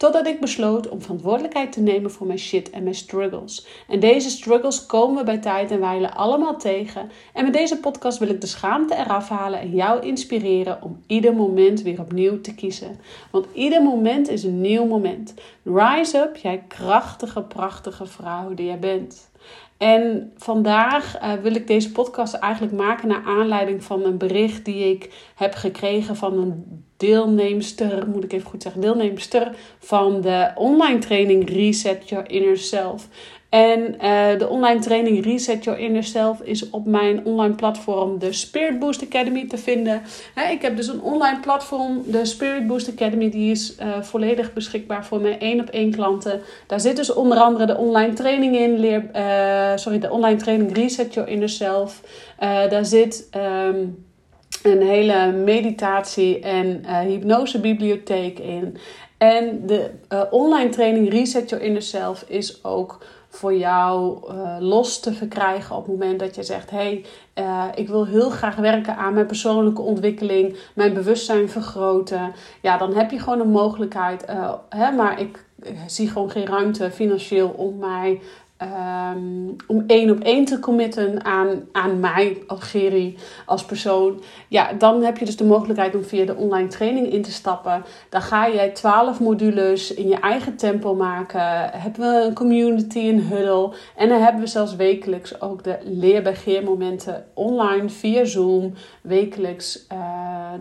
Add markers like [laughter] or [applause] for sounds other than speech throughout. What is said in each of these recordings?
Totdat ik besloot om verantwoordelijkheid te nemen voor mijn shit en mijn struggles. En deze struggles komen we bij tijd en wijle allemaal tegen. En met deze podcast wil ik de schaamte eraf halen en jou inspireren om ieder moment weer opnieuw te kiezen. Want ieder moment is een nieuw moment. Rise up, jij krachtige, prachtige vrouw die jij bent. En vandaag uh, wil ik deze podcast eigenlijk maken naar aanleiding van een bericht die ik heb gekregen van een deelnemster, moet ik even goed zeggen, deelnemster van de online training Reset Your Inner Self. En uh, de online training Reset Your Inner Self is op mijn online platform, de Spirit Boost Academy, te vinden. ik heb dus een online platform, de Spirit Boost Academy, die is uh, volledig beschikbaar voor mijn één op één klanten. Daar zit dus onder andere de online training in, leer, uh, sorry, de online training Reset Your Inner Self. daar zit. Um, een hele meditatie- en uh, hypnosebibliotheek in. En de uh, online training Reset Your Inner Self is ook voor jou uh, los te verkrijgen op het moment dat je zegt: hey, ik wil heel graag werken aan mijn persoonlijke ontwikkeling, mijn bewustzijn vergroten. Ja, dan heb je gewoon een mogelijkheid. hè, maar ik zie gewoon geen ruimte financieel om mij Um, om één op één te committen aan, aan mij, Algerie, als persoon. Ja, dan heb je dus de mogelijkheid om via de online training in te stappen. Dan ga jij 12 modules in je eigen tempo maken. Hebben we een community, een huddle. En dan hebben we zelfs wekelijks ook de leerbegeermomenten online via Zoom. Wekelijks uh,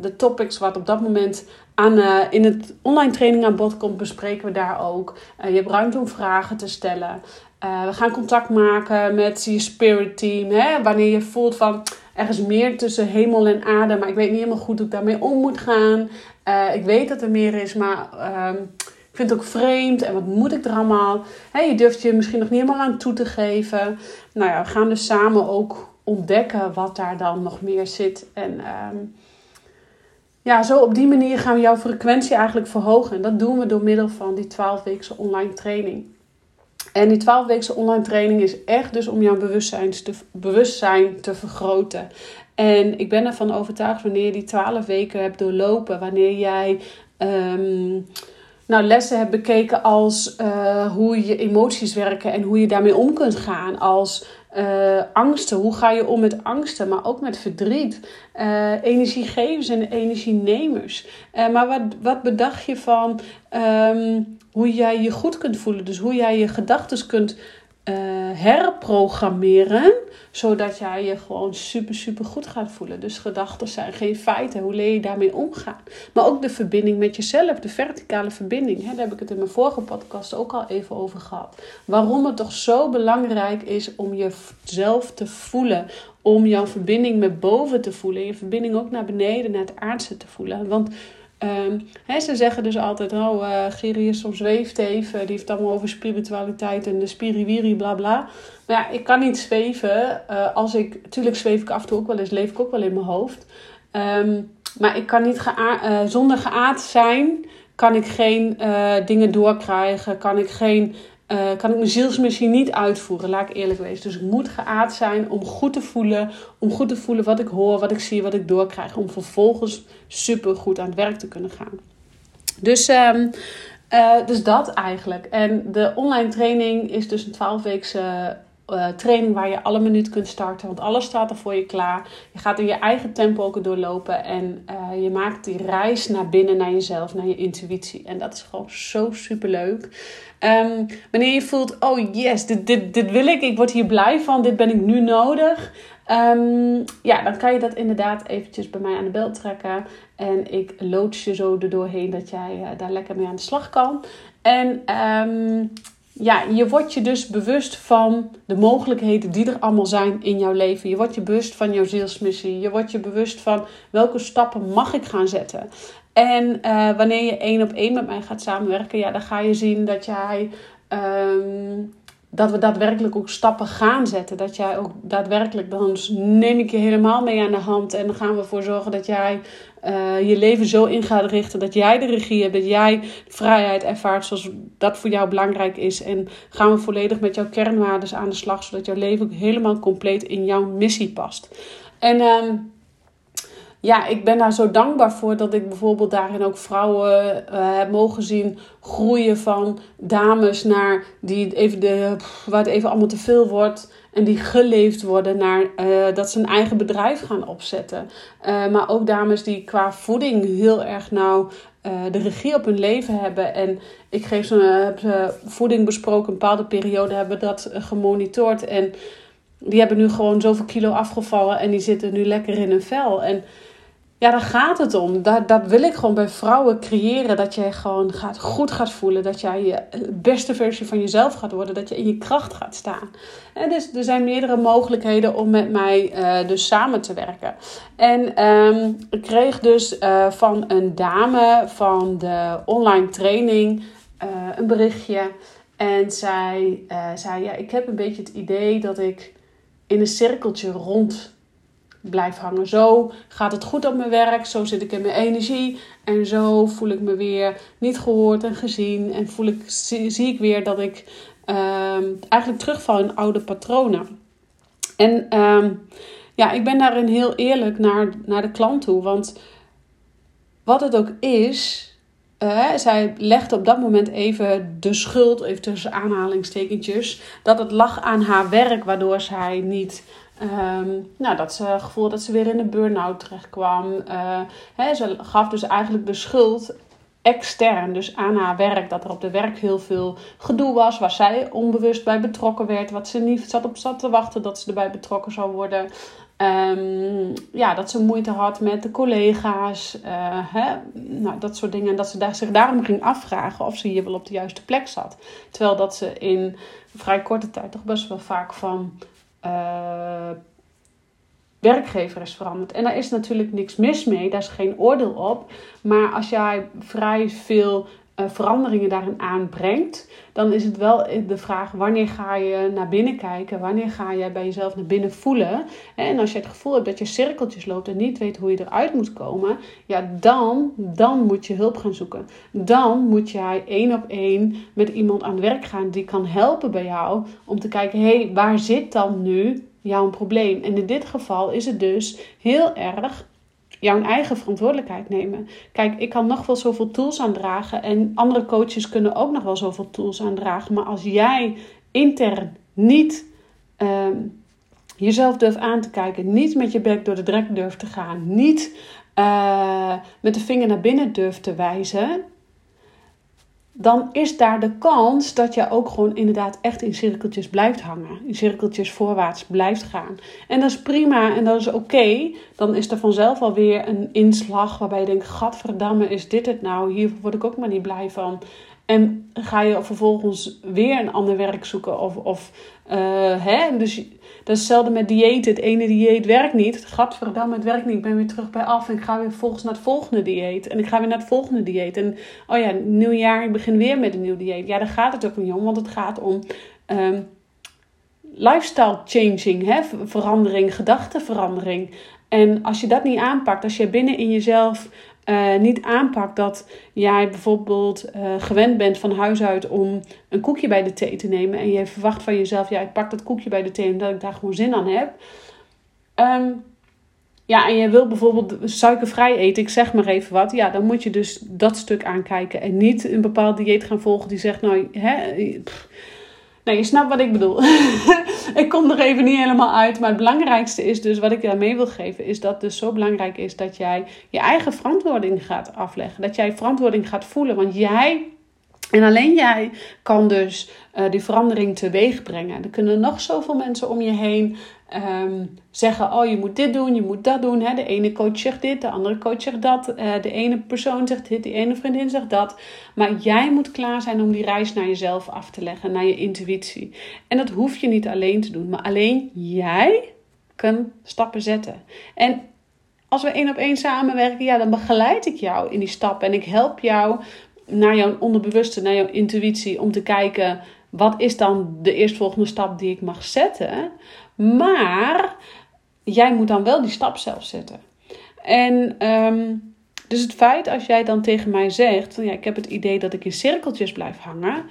de topics wat op dat moment aan, uh, in het online training aan bod komt, bespreken we daar ook. Uh, je hebt ruimte om vragen te stellen. Uh, we gaan contact maken met je spirit team. Hè? Wanneer je voelt van er is meer tussen hemel en aarde, maar ik weet niet helemaal goed hoe ik daarmee om moet gaan. Uh, ik weet dat er meer is, maar uh, ik vind het ook vreemd. En wat moet ik er allemaal? Hè, je durft je misschien nog niet helemaal aan toe te geven. Nou ja, we gaan dus samen ook ontdekken wat daar dan nog meer zit. En um, ja, zo op die manier gaan we jouw frequentie eigenlijk verhogen. En dat doen we door middel van die 12-weekse online training. En die 12 online training is echt dus om jouw bewustzijn te, bewustzijn te vergroten. En ik ben ervan overtuigd wanneer je die 12 weken hebt doorlopen, wanneer jij um, nou, lessen hebt bekeken als uh, hoe je emoties werken en hoe je daarmee om kunt gaan. Als uh, angsten, hoe ga je om met angsten, maar ook met verdriet. Uh, energiegevers en energienemers. maar wat, wat bedacht je van um, hoe jij je goed kunt voelen? Dus hoe jij je gedachten kunt uh, herprogrammeren, zodat jij je gewoon super, super goed gaat voelen. Dus gedachten zijn geen feiten. Hoe leer je daarmee omgaan? Maar ook de verbinding met jezelf, de verticale verbinding. Hè, daar heb ik het in mijn vorige podcast ook al even over gehad. Waarom het toch zo belangrijk is om jezelf te voelen. Om jouw verbinding met boven te voelen. Je verbinding ook naar beneden, naar het aardse te voelen. Want Um, ze zeggen dus altijd, oh, uh, Gerius soms zweeft even. Die heeft het allemaal over spiritualiteit en de spiriwiri, bla bla. Maar ja, ik kan niet zweven. Uh, als ik, tuurlijk zweef ik af en toe ook wel eens, leef ik ook wel in mijn hoofd. Um, maar ik kan niet gea uh, zonder geaard zijn, kan ik geen dingen doorkrijgen. Kan ik geen uh, kan ik mijn zielsmissie niet uitvoeren, laat ik eerlijk wezen. Dus ik moet geaard zijn om goed te voelen, om goed te voelen wat ik hoor, wat ik zie, wat ik doorkrijg, om vervolgens super goed aan het werk te kunnen gaan. Dus, um, uh, dus dat eigenlijk. En de online training is dus een 12-weekse uh, training waar je alle minuten kunt starten. Want alles staat er voor je klaar. Je gaat in je eigen tempo ook doorlopen. En uh, je maakt die reis naar binnen, naar jezelf, naar je intuïtie. En dat is gewoon zo super leuk. Um, wanneer je voelt, oh yes, dit, dit, dit wil ik. Ik word hier blij van. Dit ben ik nu nodig. Um, ja, dan kan je dat inderdaad eventjes bij mij aan de bel trekken. En ik loods je zo er doorheen dat jij uh, daar lekker mee aan de slag kan. En um, ja, je wordt je dus bewust van de mogelijkheden die er allemaal zijn in jouw leven. Je wordt je bewust van jouw zielsmissie. Je wordt je bewust van welke stappen mag ik gaan zetten. En uh, wanneer je één op één met mij gaat samenwerken, ja, dan ga je zien dat jij um, dat we daadwerkelijk ook stappen gaan zetten. Dat jij ook daadwerkelijk, dan neem ik je helemaal mee aan de hand. En dan gaan we ervoor zorgen dat jij uh, je leven zo in gaat richten. Dat jij de regie hebt, dat jij vrijheid ervaart zoals dat voor jou belangrijk is. En gaan we volledig met jouw kernwaarden aan de slag. Zodat jouw leven ook helemaal compleet in jouw missie past. En... Um, ja, ik ben daar zo dankbaar voor dat ik bijvoorbeeld daarin ook vrouwen uh, heb mogen zien groeien van dames naar die even de, waar het even allemaal te veel wordt. En die geleefd worden naar uh, dat ze een eigen bedrijf gaan opzetten. Uh, maar ook dames die qua voeding heel erg nou de regie op hun leven hebben. En ik geef ze, heb voeding besproken, een bepaalde periode hebben dat gemonitord. En die hebben nu gewoon zoveel kilo afgevallen en die zitten nu lekker in hun vel. En ja, daar gaat het om. Dat, dat wil ik gewoon bij vrouwen creëren. Dat jij gewoon gaat, goed gaat voelen. Dat jij je beste versie van jezelf gaat worden. Dat je in je kracht gaat staan. En dus er zijn meerdere mogelijkheden om met mij uh, dus samen te werken. En um, ik kreeg dus uh, van een dame van de online training uh, een berichtje. En zij zei, ja, ik heb een beetje het idee dat ik in een cirkeltje rond blijf hangen. Zo gaat het goed op mijn werk, zo zit ik in mijn energie en zo voel ik me weer niet gehoord en gezien en voel ik, zie, ik weer dat ik uh, eigenlijk terugval in oude patronen. En uh, ja, ik ben daarin heel eerlijk naar, naar de klant toe, want wat het ook is. Uh, zij legde op dat moment even de schuld, even tussen aanhalingstekentjes, dat het lag aan haar werk, waardoor zij niet Um, nou, dat ze het gevoel dat ze weer in een burn-out terecht kwam. Hè, ze gaf dus eigenlijk de schuld extern, dus aan haar werk, dat er op de werk heel veel gedoe was, waar zij onbewust bij betrokken werd, wat ze niet zat op zat te wachten dat ze erbij betrokken zou worden. Um, ja, dat ze moeite had met de collega's, uh, hè, nou, dat soort dingen. En dat ze daar, zich daarom ging afvragen of ze hier wel op de juiste plek zat. Terwijl dat ze in vrij korte tijd toch best wel vaak van uh, werkgever is veranderd. En daar is natuurlijk niks mis mee, daar is geen oordeel op. Maar als jij vrij veel veranderingen daarin aanbrengt, dan is het wel de vraag: wanneer ga je naar binnen kijken? Wanneer ga je bij jezelf naar binnen voelen? En als je het gevoel hebt dat je cirkeltjes loopt en niet weet hoe je eruit moet komen, ja, dan, dan moet je hulp gaan zoeken. Dan moet jij één op één met iemand aan het werk gaan die kan helpen bij jou om te kijken: hé, hey, waar zit dan nu jouw probleem? En in dit geval is het dus heel erg jouw eigen verantwoordelijkheid nemen. Kijk, ik kan nog wel zoveel tools aandragen en andere coaches kunnen ook nog wel zoveel tools aandragen. Maar als jij intern niet um, jezelf durft aan te kijken, niet met je bek door de drek durft te gaan, niet uh, met de vinger naar binnen durft te wijzen, dan is daar de kans dat je ook gewoon inderdaad echt in cirkeltjes blijft hangen. In cirkeltjes voorwaarts blijft gaan. En dat is prima en dat is oké. Dan is er vanzelf alweer een inslag waarbij je denkt: Gadverdamme, is dit het nou? Hier word ik ook maar niet blij van. En ga je vervolgens weer een ander werk zoeken. Of, of uh, hè? Dus dat is hetzelfde met dieet. Het ene dieet werkt niet. Gadverdamme, het werkt niet. Ik ben weer terug bij af. En ik ga weer volgens naar het volgende dieet. En ik ga weer naar het volgende dieet. En oh ja, nieuwjaar, ik begin weer met een nieuw dieet. Ja, daar gaat het ook niet om. Want het gaat om um, lifestyle changing. Hè? Verandering, gedachtenverandering. En als je dat niet aanpakt, als je binnen in jezelf uh, niet aanpakt dat jij bijvoorbeeld uh, gewend bent van huis uit om een koekje bij de thee te nemen. En je verwacht van jezelf, ja, ik pak dat koekje bij de thee omdat ik daar gewoon zin aan heb. Um, ja, en je wil bijvoorbeeld suikervrij eten, ik zeg maar even wat. Ja, dan moet je dus dat stuk aankijken. En niet een bepaald dieet gaan volgen die zegt, nou, hè, je snapt wat ik bedoel. [laughs] ik kom er even niet helemaal uit. Maar het belangrijkste is dus, wat ik daarmee wil geven, is dat het dus zo belangrijk is dat jij je eigen verantwoording gaat afleggen. Dat jij verantwoording gaat voelen. Want jij en alleen jij kan dus uh, die verandering teweeg brengen. Er kunnen nog zoveel mensen om je heen um, zeggen: Oh, je moet dit doen, je moet dat doen. Hè? De ene coach zegt dit, de andere coach zegt dat. Uh, de ene persoon zegt dit, de ene vriendin zegt dat. Maar jij moet klaar zijn om die reis naar jezelf af te leggen, naar je intuïtie. En dat hoef je niet alleen te doen, maar alleen jij kan stappen zetten. En als we één op één samenwerken, ja, dan begeleid ik jou in die stappen en ik help jou naar jouw onderbewuste, naar jouw intuïtie, om te kijken wat is dan de eerstvolgende stap die ik mag zetten? Maar jij moet dan wel die stap zelf zetten. En ehm, dus het feit als jij dan tegen mij zegt: van ja, ik heb het idee dat ik in cirkeltjes blijf hangen.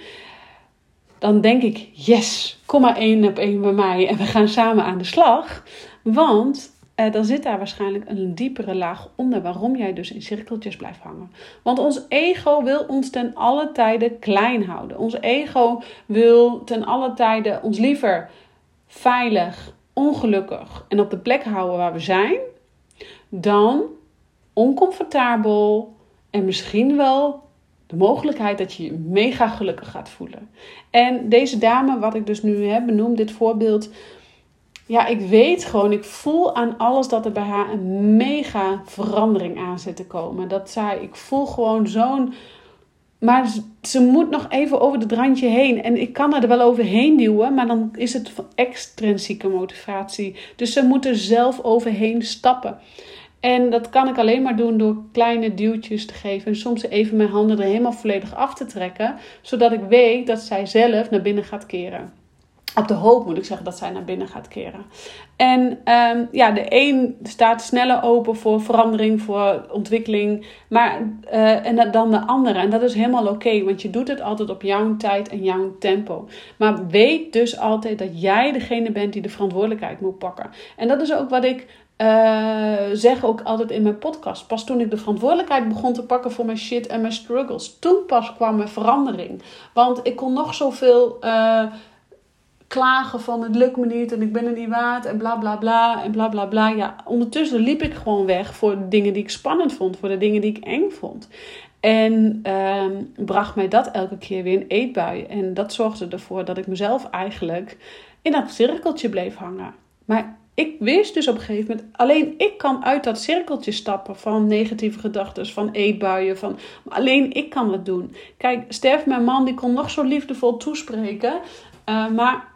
Dan denk ik, yes, kom maar één op één bij mij en we gaan samen aan de slag. Want uh, dan zit daar waarschijnlijk een diepere laag onder waarom jij dus in cirkeltjes blijft hangen. Want ons ego wil ons ten alle tijde klein houden. Ons ego wil ten alle tijde ons liever veilig, ongelukkig en op de plek houden waar we zijn, dan oncomfortabel en misschien wel de mogelijkheid dat je je mega gelukkig gaat voelen. En deze dame, wat ik dus nu heb benoemd, dit voorbeeld, ja, ik weet gewoon, ik voel aan alles dat er bij haar een mega verandering aan zit te komen. Dat zij, ik voel gewoon zo'n. Maar ze moet nog even over het randje heen. En ik kan er wel overheen duwen, maar dan is het van extrinsieke motivatie. Dus ze moet er zelf overheen stappen. En dat kan ik alleen maar doen door kleine duwtjes te geven. En soms even mijn handen er helemaal volledig af te trekken. Zodat ik weet dat zij zelf naar binnen gaat keren op de hoop moet ik zeggen dat zij naar binnen gaat keren. En um, ja, de een staat sneller open voor verandering, voor ontwikkeling. Maar, uh, en dan de andere. En dat is helemaal oké, want je doet het altijd op jouw tijd en jouw tempo. Maar weet dus altijd dat jij degene bent die de verantwoordelijkheid moet pakken. En dat is ook wat ik uh, zeg ook altijd in mijn podcast. Pas toen ik de verantwoordelijkheid begon te pakken voor mijn shit en mijn struggles, toen pas kwam mijn verandering. Want ik kon nog zoveel. Uh, klagen van het lukt me niet en ik ben er niet waard en bla bla bla en bla bla bla. Ja, ondertussen liep ik gewoon weg voor dingen die ik spannend vond, voor de dingen die ik eng vond. En ehm, bracht mij dat elke keer weer in eetbuien. En dat zorgde ervoor dat ik mezelf eigenlijk in dat cirkeltje bleef hangen. Maar ik wist dus op een gegeven moment, alleen ik kan uit dat cirkeltje stappen van negatieve gedachten, van eetbuien, van alleen ik kan dat doen. Kijk, Sterf, mijn man, die kon nog zo liefdevol toespreken, uh, maar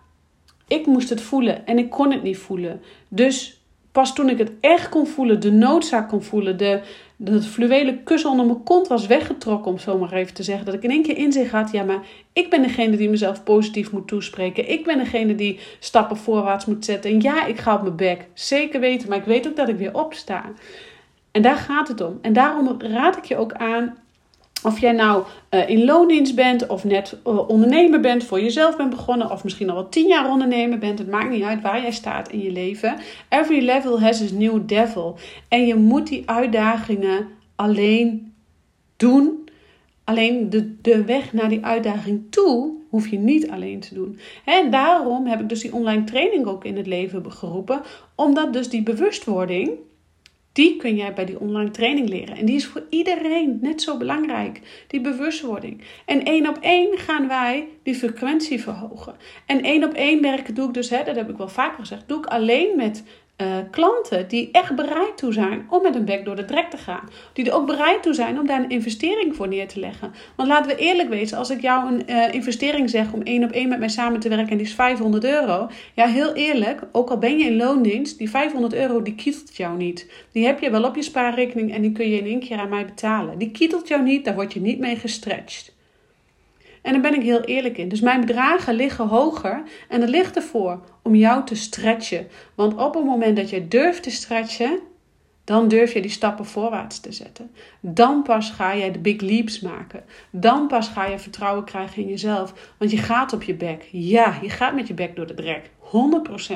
ik moest het voelen en ik kon het niet voelen. Dus pas toen ik het echt kon voelen, de noodzaak kon voelen, de, de fluwelen kussen onder mijn kont was weggetrokken, om zo maar even te zeggen. Dat ik in één keer inzicht had, ja, maar ik ben degene die mezelf positief moet toespreken. Ik ben degene die stappen voorwaarts moet zetten. En ja, ik ga op mijn bek. Zeker weten, maar ik weet ook dat ik weer opsta. En daar gaat het om. En daarom raad ik je ook aan of jij nou uh, in loondienst bent of net uh, ondernemer bent, voor jezelf bent begonnen of misschien al wel tien jaar ondernemer bent, het maakt niet uit waar jij staat in je leven. Every level has its new devil. En je moet die uitdagingen alleen doen. Alleen de, de weg naar die uitdaging toe hoef je niet alleen te doen. En daarom heb ik dus die online training ook in het leven geroepen, omdat dus die bewustwording die kun jij bij die online training leren. En die is voor iedereen net zo belangrijk, die bewustwording. En één op één gaan wij die frequentie verhogen. En één op één werken doe ik dus, hè, dat heb ik wel vaker gezegd, doe ik alleen met uh, klanten die echt bereid toe zijn om met een bek door de drek te gaan. Die er ook bereid toe zijn om daar een investering voor neer te leggen. Want laten we eerlijk wezen, als ik jou een uh, investering zeg om één op één met mij samen te werken en die is 500 euro. Ja, heel eerlijk, ook al ben je in loondienst, die 500 euro die kietelt jou niet. Die heb je wel op je spaarrekening en die kun je in één keer aan mij betalen. Die kietelt jou niet, daar word je niet mee gestretched. En daar ben ik heel eerlijk in. Dus mijn bedragen liggen hoger en dat ligt ervoor om jou te stretchen. Want op het moment dat je durft te stretchen, dan durf je die stappen voorwaarts te zetten. Dan pas ga jij de big leaps maken. Dan pas ga je vertrouwen krijgen in jezelf. Want je gaat op je bek. Ja, je gaat met je bek door de drek. 100%.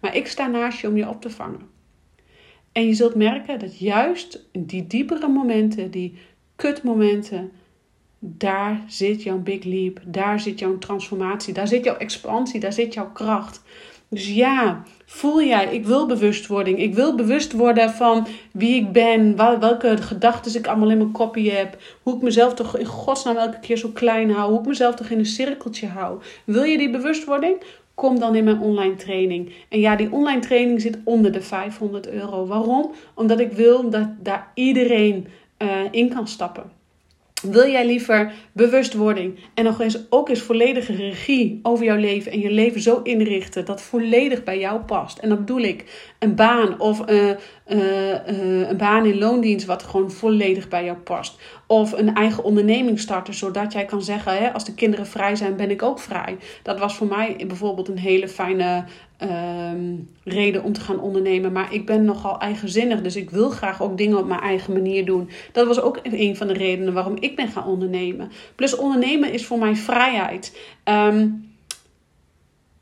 Maar ik sta naast je om je op te vangen. En je zult merken dat juist die diepere momenten, die kutmomenten, daar zit jouw big leap, daar zit jouw transformatie, daar zit jouw expansie, daar zit jouw kracht. Dus ja, voel jij, ik wil bewustwording. Ik wil bewust worden van wie ik ben, welke gedachten ik allemaal in mijn kopie heb. Hoe ik mezelf toch in godsnaam elke keer zo klein hou. Hoe ik mezelf toch in een cirkeltje hou. Wil je die bewustwording? Kom dan in mijn online training. En ja, die online training zit onder de 500 euro. Waarom? Omdat ik wil dat daar iedereen uh, in kan stappen. Wil jij liever bewustwording en nog eens ook eens volledige regie over jouw leven en je leven zo inrichten dat volledig bij jou past? En dat bedoel ik een baan of uh, een baan in loondienst wat gewoon volledig bij jou past. Of een eigen onderneming starten zodat jij kan zeggen: hè, als de kinderen vrij zijn, ben ik ook vrij. Dat was voor mij bijvoorbeeld een hele fijne Ehm, reden om te gaan ondernemen. Maar ik ben nogal eigenzinnig, dus ik wil graag ook dingen op mijn eigen manier doen. Dat was ook een van de redenen waarom ik ben gaan ondernemen. Plus ondernemen is voor mij vrijheid. Ehm,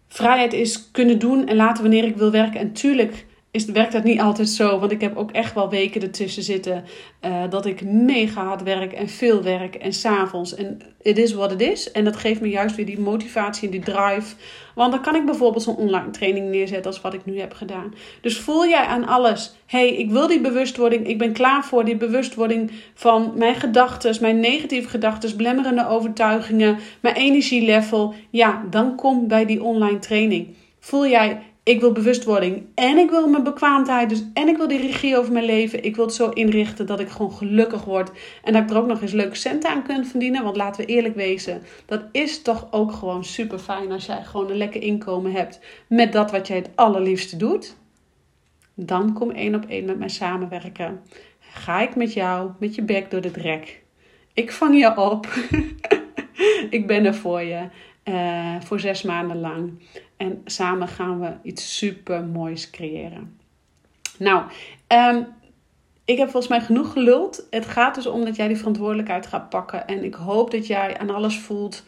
vrijheid is kunnen doen en laten wanneer ik wil werken. En tuurlijk is, werkt dat niet altijd zo. Want ik heb ook echt wel weken ertussen zitten uh, dat ik mega hard werk en veel werk en s'avonds. En het is wat het is. En dat geeft me juist weer die motivatie en die drive. Want dan kan ik bijvoorbeeld zo'n online training neerzetten als wat ik nu heb gedaan. Dus voel jij aan alles. hey, ik wil die bewustwording. Ik ben klaar voor die bewustwording van mijn gedachten, mijn negatieve gedachten, blemmerende overtuigingen, mijn energielevel. Ja, dan kom bij die online training. Voel jij, ik wil bewustwording en ik wil mijn bekwaamheid. Dus, en ik wil die regie over mijn leven. Ik wil het zo inrichten dat ik gewoon gelukkig word. En dat ik er ook nog eens leuke centen aan kan verdienen. Want laten we eerlijk wezen, dat is toch ook gewoon super fijn als jij gewoon een lekker inkomen hebt met dat wat jij het allerliefste doet. Dan kom één op één met mij samenwerken. Ga ik met jou, met je bek door de drek. Ik vang je op. [laughs] ik ben er voor je. Uh, voor zes maanden lang. En samen gaan we iets super moois creëren. Nou, um, ik heb volgens mij genoeg geluld. Het gaat dus om dat jij die verantwoordelijkheid gaat pakken. En ik hoop dat jij aan alles voelt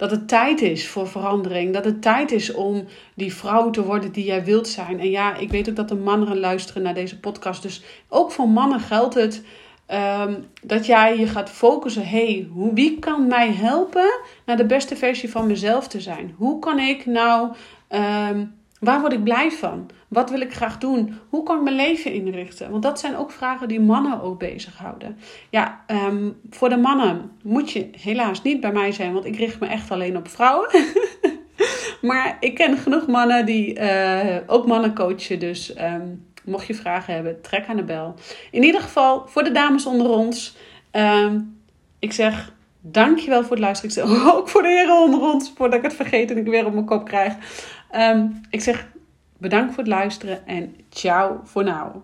dat het tijd is voor verandering. Dat het tijd is om die vrouw te worden die jij wilt zijn. En ja, ik weet ook dat de mannen luisteren naar deze podcast. Dus ook voor mannen geldt het Ehm, dat jij je gaat focussen. hey, hoe, wie kan mij helpen naar de beste versie van mezelf te zijn? Hoe kan ik nou, ehm, waar word ik blij van? Wat wil ik graag doen? Hoe kan ik mijn leven inrichten? Want dat zijn ook vragen die mannen ook bezighouden. Ja, ehm, voor de mannen moet je helaas niet bij mij zijn, want ik richt me echt alleen op vrouwen. [laughs] maar ik ken genoeg mannen die uh, ook mannen coachen, dus Mocht je vragen hebben, trek aan de bel. In ieder geval, voor de dames onder ons. Um, ik zeg dankjewel voor het luisteren. Ik zeg [laughs] ook voor de heren onder ons, voordat ik het vergeet en ik weer op mijn kop krijg. Um, ik zeg bedankt voor het luisteren en ciao voor nu.